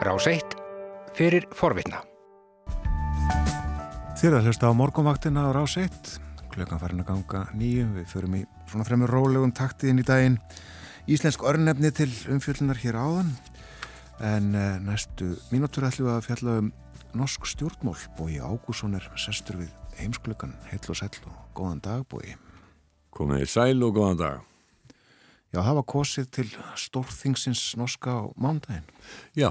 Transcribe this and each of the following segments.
Rás 1 fyrir forvitna. Þér að hlusta á morgunvaktina á Rás 1. Klukkan farin að ganga nýju. Við förum í svona fremur rólegum taktiðin í daginn. Íslensk örnefni til umfjöllunar hér áðan. En uh, næstu mínútur ætlum við að fjalla um norsk stjórnmól. Bói Ágússon er sestur við heimsklukkan. Heill og sæll og góðan dag Bói. Komið í sæl og góðan dag. Já, það var kosið til stórþingsins norska á mándaginn. Já,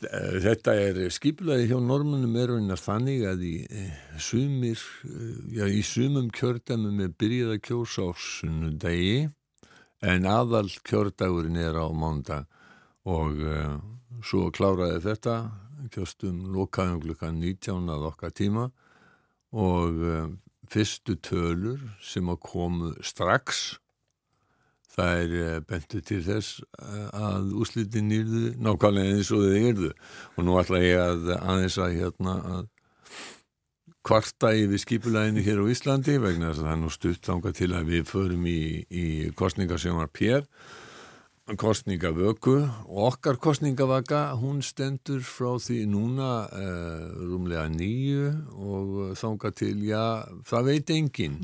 þetta er skipulaði hjá normunum er einar þannig að í eh, sumir, eh, já í sumum kjördæmum er byrjað að kjósa á sunnudegi en aðal kjördagurinn er á mándag og uh, svo kláraði þetta, kjóstum lokaðum klukkan 19 að okkar tíma. Og uh, fyrstu tölur sem að komu strax það er eh, bentu til þess eh, að úslitin yrðu nákvæmlega eins og þau yrðu. Og nú ætla ég að aðeins að hérna að kvarta yfir skipulæðinu hér á Íslandi vegna þess að það er nú stutt þánga til að við förum í, í kostningasjónar pér kostningavöku og okkar kostningavaka hún stendur frá því núna uh, rúmlega nýju og þánga til, já, það veit enginn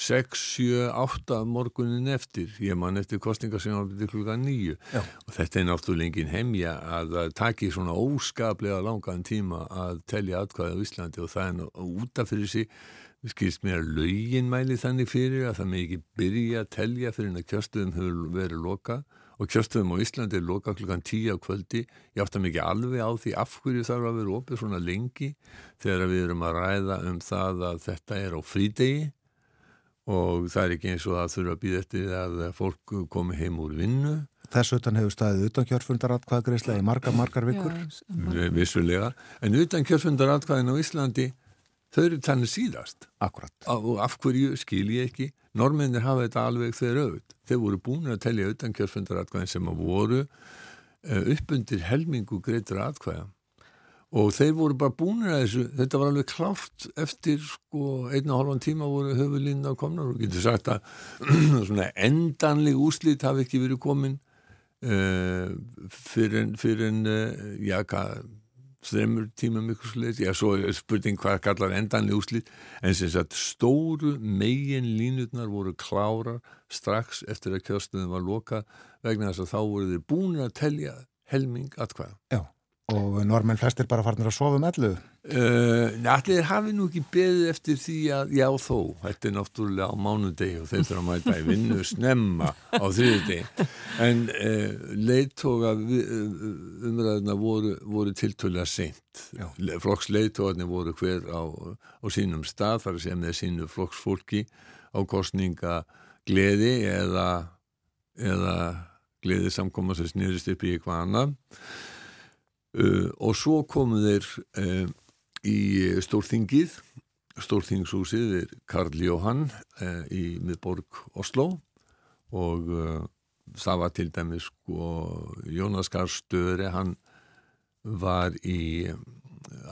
6, 7, 8 morgunin eftir, ég man eftir kostningasjónarbyrði klukka 9 Já. og þetta er náttúrulega engin hemja að það taki svona óskaplega langan tíma að telja atkvæði á Íslandi og það er útaf fyrir sig. Við skilst mér að laugin mæli þannig fyrir að það með ekki byrja að telja fyrir en að kjörstöðum hefur verið loka og kjörstöðum á Íslandi er loka klukkan 10 á kvöldi. Ég átta mikið alveg á því af hverju þarf að vera opið svona lengi þegar við erum að ræða um það að þetta er á frídegi og það er ekki eins og að þurfa að býða eftir að fólk komi heim úr vinnu. Þess utan hefur staðið utan kjörfundaratkvæðgreislega í margar, margar vikur. Já, Vissulega, en utan kjörfundaratkvæðin á Íslandi, þau eru þannig síðast. Akkurat. Og af hverju skil ég ekki? Normennir hafa þetta alveg þegar auð. Þeir voru búin að telja utan kjörfundaratkvæðin sem að voru eh, uppundir helmingu greitur atkvæða og þeir voru bara búinir að þessu. Þetta var alveg klárt eftir sko einn og halvan tíma voru höfulínna komnar og getur sagt að svona endanleg úslít hafi ekki verið komin uh, fyrir en, fyrir en uh, já, hvað þreymur tíma miklu sluðið, já, svo spurning hvað kallar endanleg úslít en sem sagt stóru megin línutnar voru klára strax eftir að kjöstuðum var loka vegna þess að þá voru þeir búinir að telja helming atkvæða. Já Og normenn flestir bara farnir að sofa með allu? Uh, allir hafi nú ekki beðið eftir því að já þó, þetta er náttúrulega á mánudegi og þeir þurfa að mæta í vinnu snemma á þriðdegi. En uh, leittóga umræðina voru, voru tiltölu að seint. Flokks leittógarnir voru hver á, á sínum stað, þar segja með sínu flokksfólki á kostninga gleði eða, eða gleði samkoma sem snýrist upp í eitthvað annað. Uh, og svo komu þeir uh, í Stórþingið. Stórþingshúsið er Karl Jóhann uh, í miðborg Oslo og það var til dæmis sko Jónas Garstöðri hann var í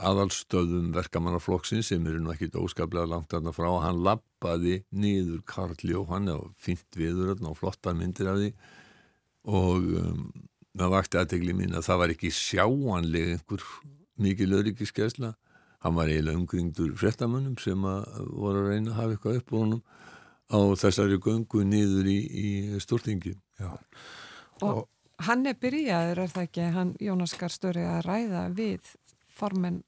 aðalstöðum verkamannaflokksins sem eru nú ekkit óskaplega langt aðna frá. Hann lappaði niður Karl Jóhann og fint viður og flottar myndir af því. Og um, það vakti aðtegli mín að það var ekki sjáanleg einhver mikið lögrikiskesla hann var eiginlega umkringdur frettamönnum sem að voru að reyna að hafa eitthvað upp á honum á þessari göngu niður í, í stórtingi og, og hann er byrjaður er það ekki, hann Jónas Garstöri að ræða við formen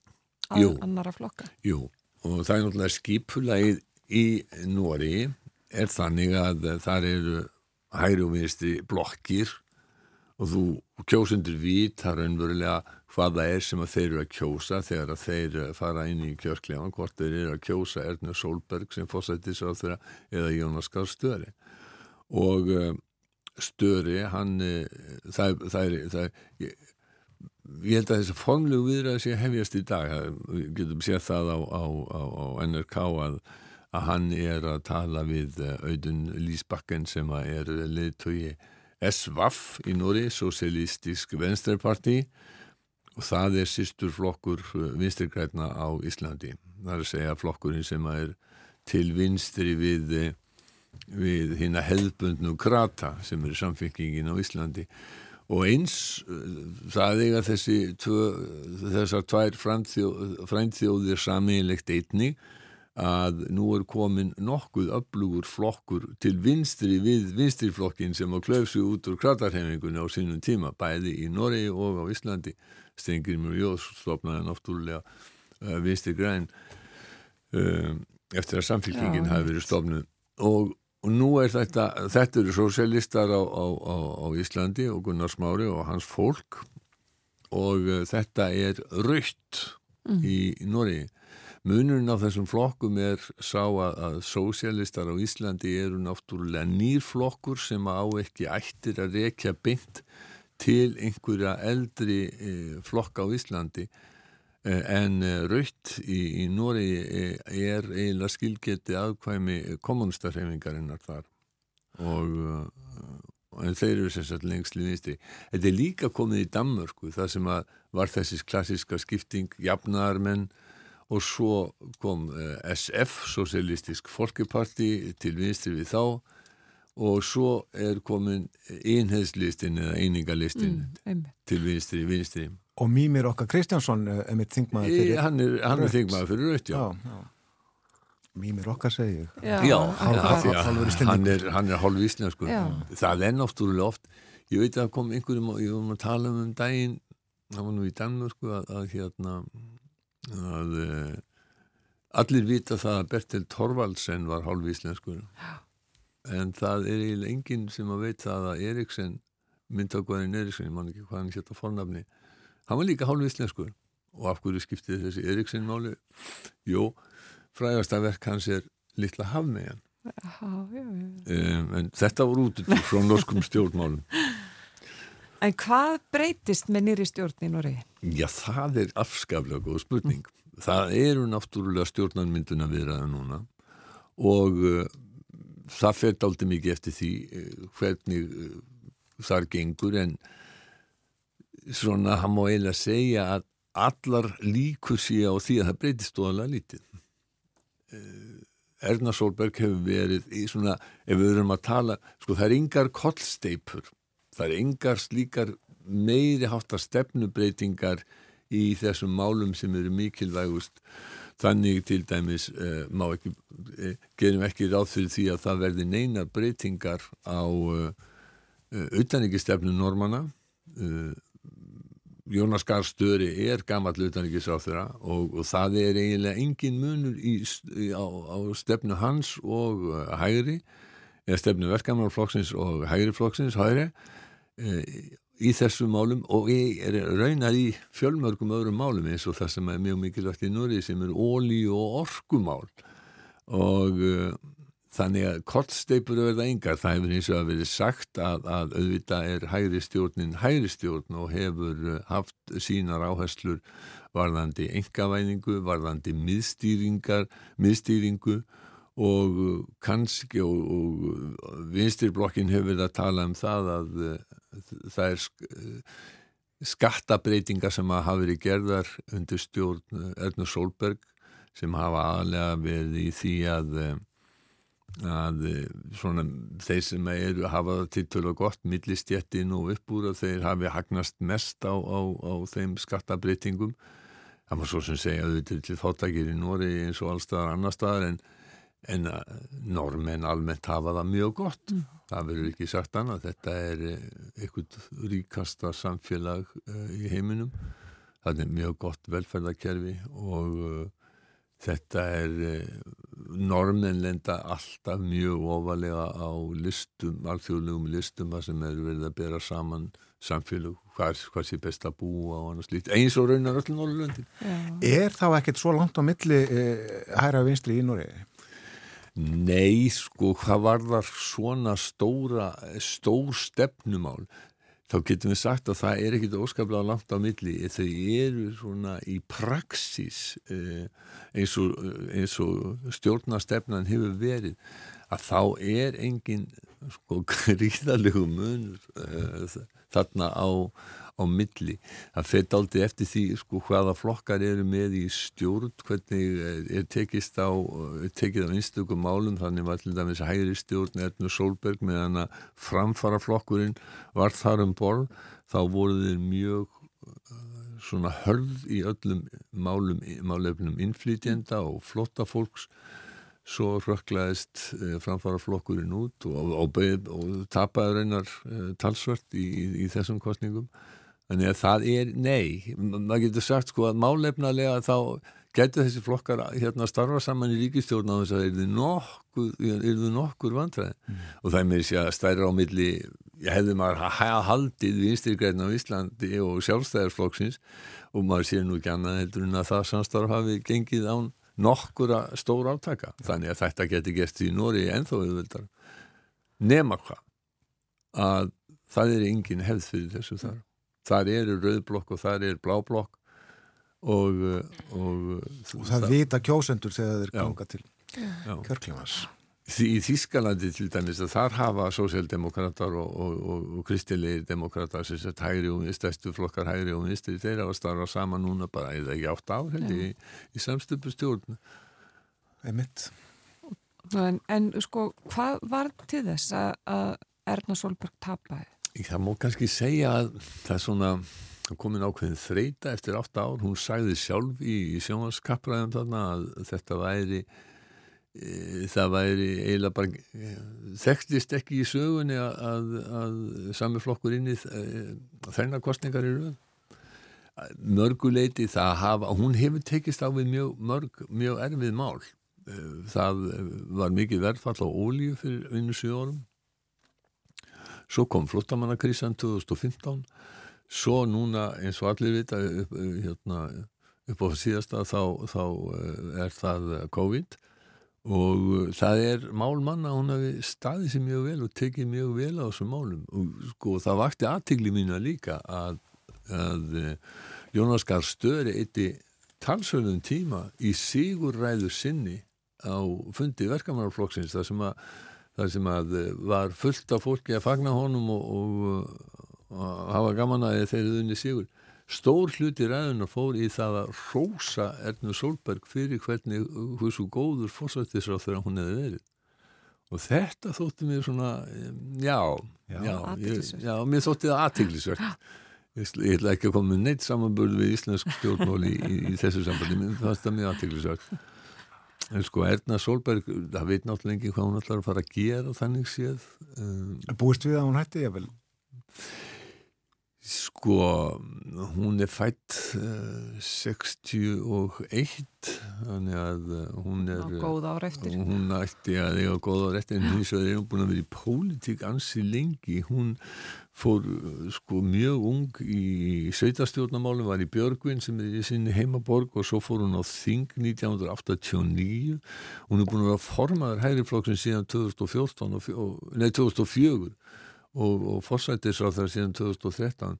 annara flokka. Jú, og það er náttúrulega skipulagið í Nóri er þannig að þar eru hægri og vinstri blokkir og þú kjósundur vita raunverulega hvað það er sem þeir eru að kjósa þegar að þeir fara inn í kjörklegan hvort þeir eru að kjósa Ernur Solberg sem fórsættis á þeirra eða Jónas Gahr Störi og uh, Störi hann uh, það, það er, það ég, ég held að þessi formlegu viðræði sé hefjast í dag. Við getum séð það á, á, á, á NRK að, að hann er að tala við Audun Lísbakken sem er leðtögi SVAF í Núri, Socialistisk Venstreparti og það er sýstur flokkur uh, vinstirgræna á Íslandi. Það er að segja flokkurinn sem er til vinstri við, uh, við hérna hefðbundnu krata sem eru samfengingin á Íslandi og eins það eiga þessi tvö, þessar tvær frændþjóðir samílegt einni að nú er komin nokkuð öflugur flokkur til vinstri við vinstriflokkin sem á klöfsu út úr kratarhefingunni á sínum tíma, bæði í Noregi og á Íslandi. Stengrimur Jós stopnaði náttúrulega uh, vinstri græn um, eftir að samfélkingin hafi verið stopnuð og, og nú er þetta, þetta eru sosialistar á, á, á, á Íslandi og Gunnar Smári og hans fólk. Og uh, þetta er raukt mm. í, í Noregi Munurinn á þessum flokkum er sá að, að sósialistar á Íslandi eru náttúrulega nýrflokkur sem á ekki ættir að rekja bynd til einhverja eldri e, flokka á Íslandi e, en e, raut í, í Nóri er eiginlega skilgeti aðkvæmi kommunistarhefingarinnar þar og en þeir eru sérstaklega lengsli vinstri. Þetta er líka komið í Danmörku það sem var þessis klassiska skipting jafnarmenn og svo kom eh, SF, Socialistisk Folkeparti, til vinstri við þá og svo er komin einheðslistin eða einingalistin mm, til vinstri, vinstri. Og Mímir okkar Kristjánsson er eh, mitt þingmaður fyrir rött. Hann er, hann er þingmaður fyrir rött, já. já, já. Mímir okkar segju. Já, já hann er, er hálf íslensku. Það er náttúrulega oft, ég veit að kom einhverjum, ég var að tala um um daginn, það var nú í Danmörku að, að hérna að uh, allir vita það að Bertil Torvaldsen var hálf íslenskur en það er eiginlega enginn sem að veit það að Eriksen myndagvæðin Eriksen, ég man ekki hvað hann hétta fornafni, hann var líka hálf íslenskur og af hverju skiptið þessi Eriksen máli? Jó, frægasta verk hans er Littla hafmegan um, en þetta voru út frá norskum stjórnmálum En hvað breytist með nýri stjórn í Noregi? Já, það er afskaflega góð spurning. Mm. Það eru náttúrulega stjórnarmynduna viðraða núna og uh, það fer daldi mikið eftir því uh, hvernig uh, þar gengur en svona hann má eiginlega segja að allar líkur síðan á því að það breytist óalega lítið. Erna Solberg hefur verið í svona, ef við verum að tala, sko það er yngar kollsteipur það er engar slíkar meiri háttar stefnubreitingar í þessum málum sem eru mikilvægust. Þannig til dæmis uh, ekki uh, gerum ekki ráð fyrir því að það verði neina breytingar á uh, eh, auðanigistefnu normana Jónas Garstöri er gammal auðanigisráð þeirra og, og það er eiginlega engin munur í, á, á stefnu hans og hægri eða stefnu verkamannflokksins og hægri flokksins hægri í þessum málum og ég er raunar í fjölmörgum öðrum málum eins og það sem er mjög mikilvægt í Núri sem er óli og orkumál. Og uh, þannig að kortsteipur verða yngar, það hefur eins og að verið sagt að, að auðvitað er hægri stjórnin hægri stjórn og hefur uh, haft sínar áherslur varðandi engavæningu, varðandi miðstýringar, miðstýringu og kannski og, og vinstirblokkin hefur verið að tala um það að það er skattabreitingar sem hafa verið gerðar undir stjórn Erna Solberg sem hafa aðlega verið í því að að svona þeir sem eru að hafa til tölu gott millistjettin og uppbúr að þeir hafi hagnast mest á, á, á þeim skattabreitingum það var svo sem segja að er til þáttakir í Nóri eins og allstaðar annar staðar en en uh, normenn almennt hafa það mjög gott mm. það verður ekki sagt annað þetta er uh, einhvern ríkasta samfélag uh, í heiminum það er mjög gott velferðarkerfi og uh, þetta er uh, normenn lenda alltaf mjög ofalega á listum, alþjóðlegum listum sem eru verið að bera saman samfélag, hvað, hvað sé best að búa og annars lítið, eins og raunar öll Norrlöndin. Er þá ekkert svo langt á milli eh, hæra vinstri í Noregi? Nei, sko, hvað var það svona stóra, stór stefnumál? Þá getum við sagt að það er ekkit óskaplega langt á milli. Þau eru svona í praxis eh, eins og, eins og stjórnastefnan hefur verið að þá er engin sko gríðalegu munur. Eh, þarna á, á milli. Það fett aldrei eftir því sko hvaða flokkar eru með í stjórn, hvernig er tekist á, er tekið á einstökum málum, þannig var til dæmis hægri stjórn Ernu Solberg meðan að framfara flokkurinn var þar um borð, þá voru þeir mjög svona hörð í öllum málum, málefnum innflytjenda og flotta fólks svo rökklaðist eh, framfara flokkurinn út og, og, og, og tapaði reynar eh, talsvört í, í, í þessum kostningum þannig að það er nei maður getur sagt sko að málefnalega þá getur þessi flokkar hérna starfa saman í ríkistjórn á þess að er þið nokkur, nokkur vandræði mm. og það er þess að stæra á milli ég hefði maður að haldið vinstirgræðin á Íslandi og sjálfstæðarflokksins og maður sé nú ekki annað heldur en að það samstarf hafi gengið án nokkura stór átaka. Þannig að þetta geti gert í Nóri ennþá auðvöldar nema hvað að það er engin hefð fyrir þessu þar. Þar eru rauðblokk og þar er bláblokk og, og, og það, það vita kjósendur þegar þeir ganga til kjörkljómas í Þískalandi til dæmis að þar hafa sósjaldemokrater og, og, og, og kristilegir demokrater sem sett hægri og stærstu flokkar hægri og vinstri þeir hafa starfað saman núna bara eða ekki átt ja. í, í samstöpu stjórn Einmitt en, en sko hvað var til þess að Erna Solberg tapaði? Það má kannski segja að það er svona komin ákveðin þreita eftir átt ár hún sagði sjálf í, í sjónvaskapraðum þarna að þetta væri það væri eiginlega bara e, þekktist ekki í sögunni að, að, að sami flokkur inn í þennar kostningar raun mörguleiti það hafa hún hefur tekist á við mjög, mörg, mjög erfið mál. E, það var mikið verðfall á ólíu fyrir vinnu 7 árum. Svo kom flottamannakrísan 2015 svo núna eins og allir vita upp, hérna, upp á síðasta þá, þá er það COVID og uh, það er mál manna hún hafi staðið sér mjög vel og tekið mjög vel á þessum málum. Og sko það vakti aðtigli mína líka að, að uh, Jónas Gahr Störi eitti talsögum tíma í sigurræðu sinni á fundi verkamannarflokksins þar sem að, þar sem að uh, var fullt af fólki að fagna honum og, og, og hafa gaman að þeir eru unni sigur stór hluti ræðunar fór í það að rósa Ernu Solberg fyrir hvernig hversu góður fórsættisráð þegar hún hefði verið. Og þetta þótti mér svona já, já, já, ég, já mér þótti það aðteglisvert ég, ég ætla ekki að koma með neitt samanbörð við íslensk stjórnmál í, í, í þessu sambandi, mér fannst það mjög aðteglisvert en sko Erna Solberg það veit náttúrulega ekki hvað hún ætlar að fara að gera þannig séð um, Búist við að hún hætti ég vel? Sko, hún er fætt uh, 61 þannig að uh, hún er Ná, góð ára eftir. hún ætti að eiga góð ára eftir en hins vegar er hún búin að vera í pólitík ansi lengi. Hún fór sko mjög ung í sveitastjórnamálum, var í Björgvin sem er í sinni heimaborg og svo fór hún á Þing 1989 hún er búin að vera formaður hægriflokksinn síðan 2014 og, nei 2004 og, og það síðan 2013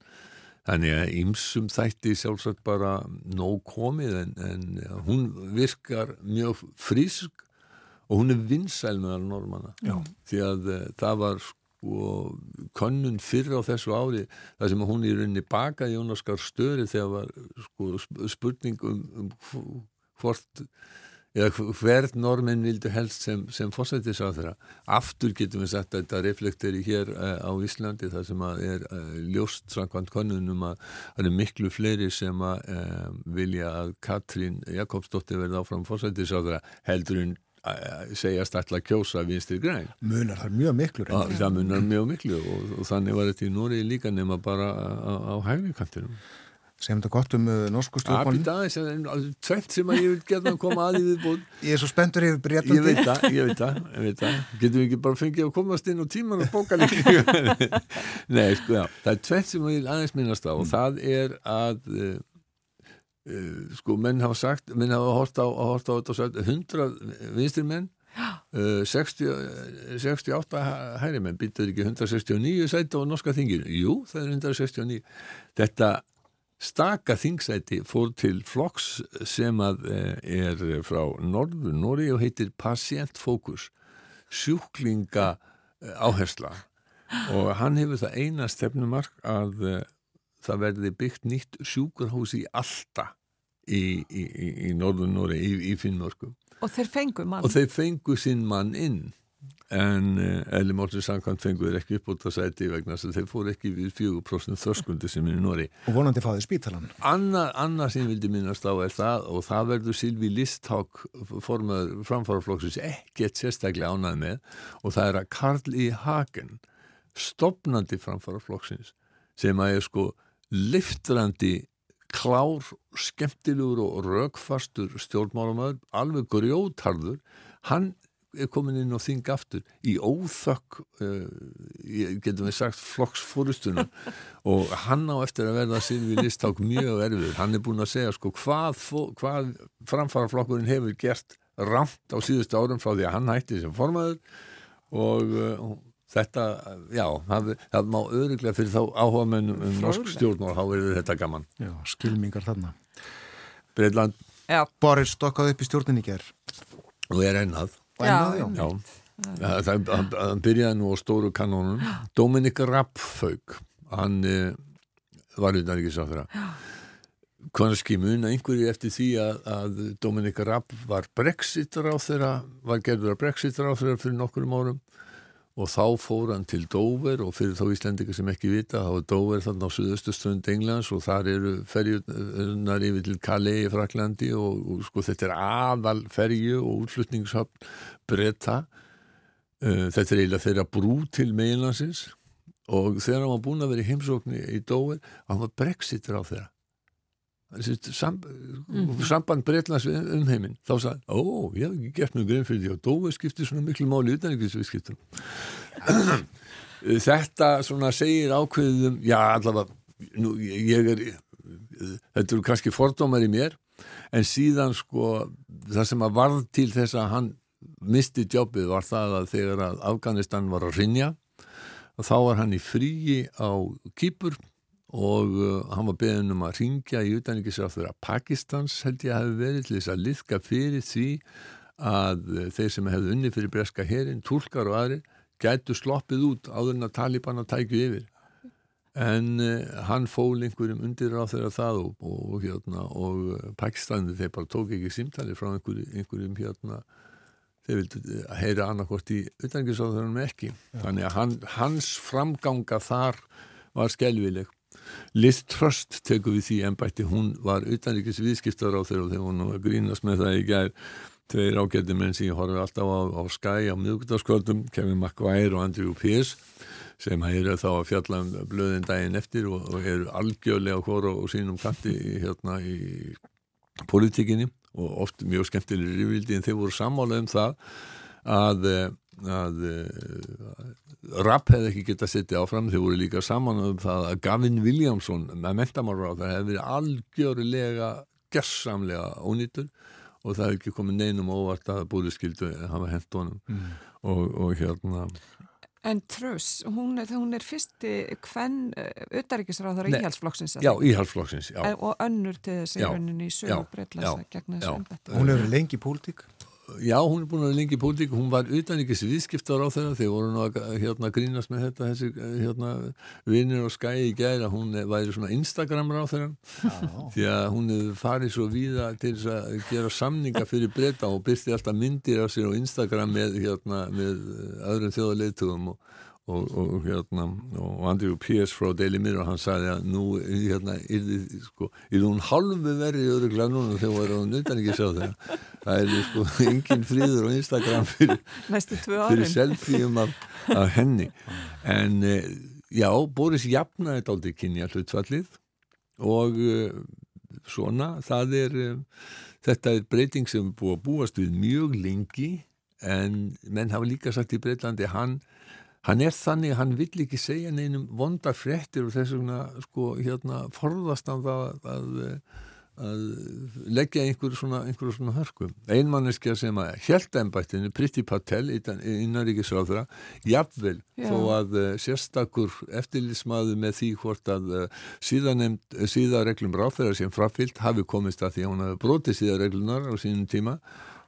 þannig að ymsum þætti sjálfsagt bara nóg komið en, en hún virkar mjög frísk og hún er vinsæl meðal normanna Já. því að uh, það var sko könnun fyrr á þessu ári þar sem hún í rauninni bakaði Jónaskar störi þegar var sko spurning um, um hvort eða hvert normin vildu helst sem, sem fósættis á þeirra aftur getum við sagt að þetta reflekteri hér uh, á Íslandi þar sem að er uh, ljóst samkvæmt konunum að það eru miklu fleiri sem að uh, vilja að Katrín Jakobsdóttir verði áfram fósættis á þeirra heldur en segjast alltaf kjósa vinstir græn. Munar það mjög miklu reyndar. það munar mjög miklu og, og þannig var þetta í Nóri líka nema bara á, á hægri Segjum þetta gott um uh, norsku stjórnmálin. Það er aðeins, tveitt sem að ég vil geta að koma að í viðbúin. Ég er svo spenntur yfir breytandi. Ég veit það, ég veit það, ég veit það. Getum við ekki bara fengið að komast inn á tíman og bóka líka. Nei, sko, já, það er tveitt sem að ég vil aðeins minnast á og mm. það er að, uh, uh, sko, menn hafa sagt, menn hafa hort á, hort á þetta og sagt, 100 vinstir menn, 60, 68 hæri menn, býttur ekki 169 sæti á norska þinginu. Jú, það er 169. Þetta Staka þingsæti fór til flokks sem að eh, er frá Norður Nóri og heitir Patientfókus, sjúklinga eh, áhersla. Og hann hefur það eina stefnumark að uh, það verði byggt nýtt sjúkurhús í Alta í, í, í, Norður Nóri, í, í Finnmörku. Og þeir fengu mann. og þeir fengu sinn mann inn en uh, Eli Málsins samkvæmt fengu þeir ekki upp út að sæti vegna þess að þeir fóru ekki við 4% þörskundi sem er í Nóri Og vonandi fáði spítalan. Annað, annað sem vildi minnast á er það og það verður Silvi Listhák formaður framfaraflokksins ekkert sérstaklega ánað með og það er að Karl í Hagen stopnandi framfaraflokksins sem að er sko liftrandi klár, skemmtilegur og rökfastur stjórnmálumöður, alveg grjótarður, hann er komin inn og þing aftur í óþökk uh, getum við sagt flokksfórustuna og hann á eftir að verða Silvi Listák mjög erfið hann er búin að segja sko hvað, hvað framfaraflokkurinn hefur gert ramt á síðustu árum frá því að hann hætti sem formaður. Og uh, þetta, já, það, það má öðruglega fyrir þá áhuga með um norsk stjórn og þá er þetta gaman. Já, skilmingar þarna. Breitland Boris stokkaði upp í stjórninni ger. og er ennað Það, það, hann, hann byrjaði nú á stóru kanónum. Dominik Rappfauk hann uh, var utan ekki sá þeirra kannski mun einhverju eftir því að, að Dominik Rapp var brexitur á þeirra var gerður að brexitur á þeirra fyrir nokkurum árum og þá fór hann til Dover og fyrir þá Íslendingar sem ekki vita þá er Dover þarna á suðustu strönd Englands og þar eru ferjunar yfir til Calais í Fraklandi og, og sko þetta er aðal ferju og útflutningshöfn breyta uh, þetta er eiginlega þeirra brú til meginlandsins. Og þegar hann var búin að vera í heimsókni í Dover hann var brexitur á þeirra Sam, samband Breitlands við umheiminn. Þá sagði, ó, ég hef ekki gert mjög grein fyrir því og Dói skipti svona miklu máli utanriksviðskiptum þetta svona segir ákveðum já, allavega nú, ég er, þetta eru kannski fordómar í mér en síðan sko það sem að varð til þess að hann misti jobbið var það að þegar að Afganistan var að rinja og þá var hann í fríi á Kýpur og uh, hann var beðin um að ringja í utanrikiðsráþur að Pakistans held ég að hefði verið til þess að liðka fyrir því að uh, þeir sem hefði unni fyrir breska herin, tólkar og aðri gætu sloppið út áður en að Taliban að tækju yfir. En uh, hann fól einhverjum undir á þeirra það og, og, hérna, og uh, Pakistani þeir bara tók ekki símtali frá einhverjum, einhverjum hérna. Þeir vildu uh, heyra annarkort í utanrikiðsráþurinn ekki. Já. þannig að hann, hans framganga þar var skelvileg Liz Trust tekur við því ennbætti, hún var utanríkis viðskiptar á þeirra og þegar hún var grínast með það í gær. Tveir ágættir menn sem ég horfi alltaf á, á Sky á miðugdagsköldum, Kevin McGuire og Andrew Pierce sem eru þá að fjalla um blöðin daginn eftir og, og eru algjörlega hvora og sínum kanti hérna í politíkinni og oft mjög skemmtilegir yfirvildi en þeir voru sammála um það að að Rapp hefði ekki getað að setja áfram. Þeir voru líka saman um það að Gavin Williamson með mentamára á það hefði verið algjörlega gersamlega ónýtur og það hefði ekki komið neinum óvart að búðiskildu hafa hendt honum. Mm. og, og hérna En Truss, hún er, hún er fyrsti hvern auðaríkisráðara íhalsflokksins Já, íhalsflokksins og önnur til þessi rauninni í sögu breytlas að gegna þessu ennbætt Hún hefur lengi í pólitík Já, hún er búin að lengi í pólitík, hún var utanrikis viðskiptar á þeirra, þeir voru nú að hérna, grínast með þetta, þessi hérna, vinnir og skæi í gæri að hún væri svona Instagramur á þeirra því að hún hefur farið svo víða til að gera samninga fyrir breyta og byrsti alltaf myndir af sér á Instagram með, hérna, með öðrum þjóðarleitugum og Og, og hérna og Andrew Pierce frá Daily Mirror hann sagði að nú hérna er þið sko er hún halvu verið öðruglega núna þegar hún utan ekki sjá þegar það er sko engin fríður á Instagram fyrir, fyrir selfieum af, af henni. En já, Boris jafnaði þetta aldrei kynja hlutfallið og svona það er þetta er breyting sem búið að búast við mjög lengi en menn hafa líka sagt í Breitlandi hann hann er þannig, hann vill ekki segja neinum vonda fréttir og þess vegna sko hérna forðast af það að, að leggja einhverju svona, einhverju svona hörku einmanneskja sem að held ennbættinu Priti Patel innaríkisráðra jafnvel Já. þó að uh, sérstakur eftirlýsmaðu með því hvort að uh, síðareglum ráðferðar sem frafyllt hafi komist að því að hún hafi brotið síðareglunar á sínum tíma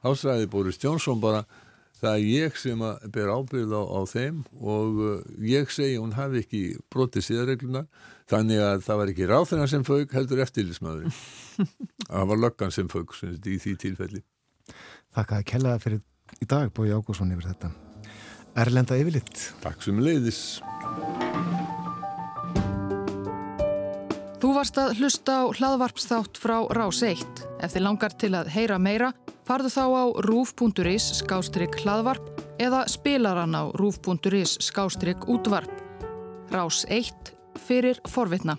ásræði Boris Jónsson bara það er ég sem að ber ábyrð á, á þeim og uh, ég segi hún hafi ekki brotið síðarregluna þannig að það var ekki ráþennar sem fauk heldur eftirlismæðurinn það var löggan sem fauk sem í því tilfelli. Þakka að kellaða fyrir í dag Bói Ágússon yfir þetta. Erlenda yfirlitt Takk sem leiðis Þú varst að hlusta á hlaðvarpsþátt frá Rás 1. Ef þið langar til að heyra meira, farðu þá á rúf.is skástrygg hlaðvarp eða spilaran á rúf.is skástrygg útvarp. Rás 1 fyrir forvitna.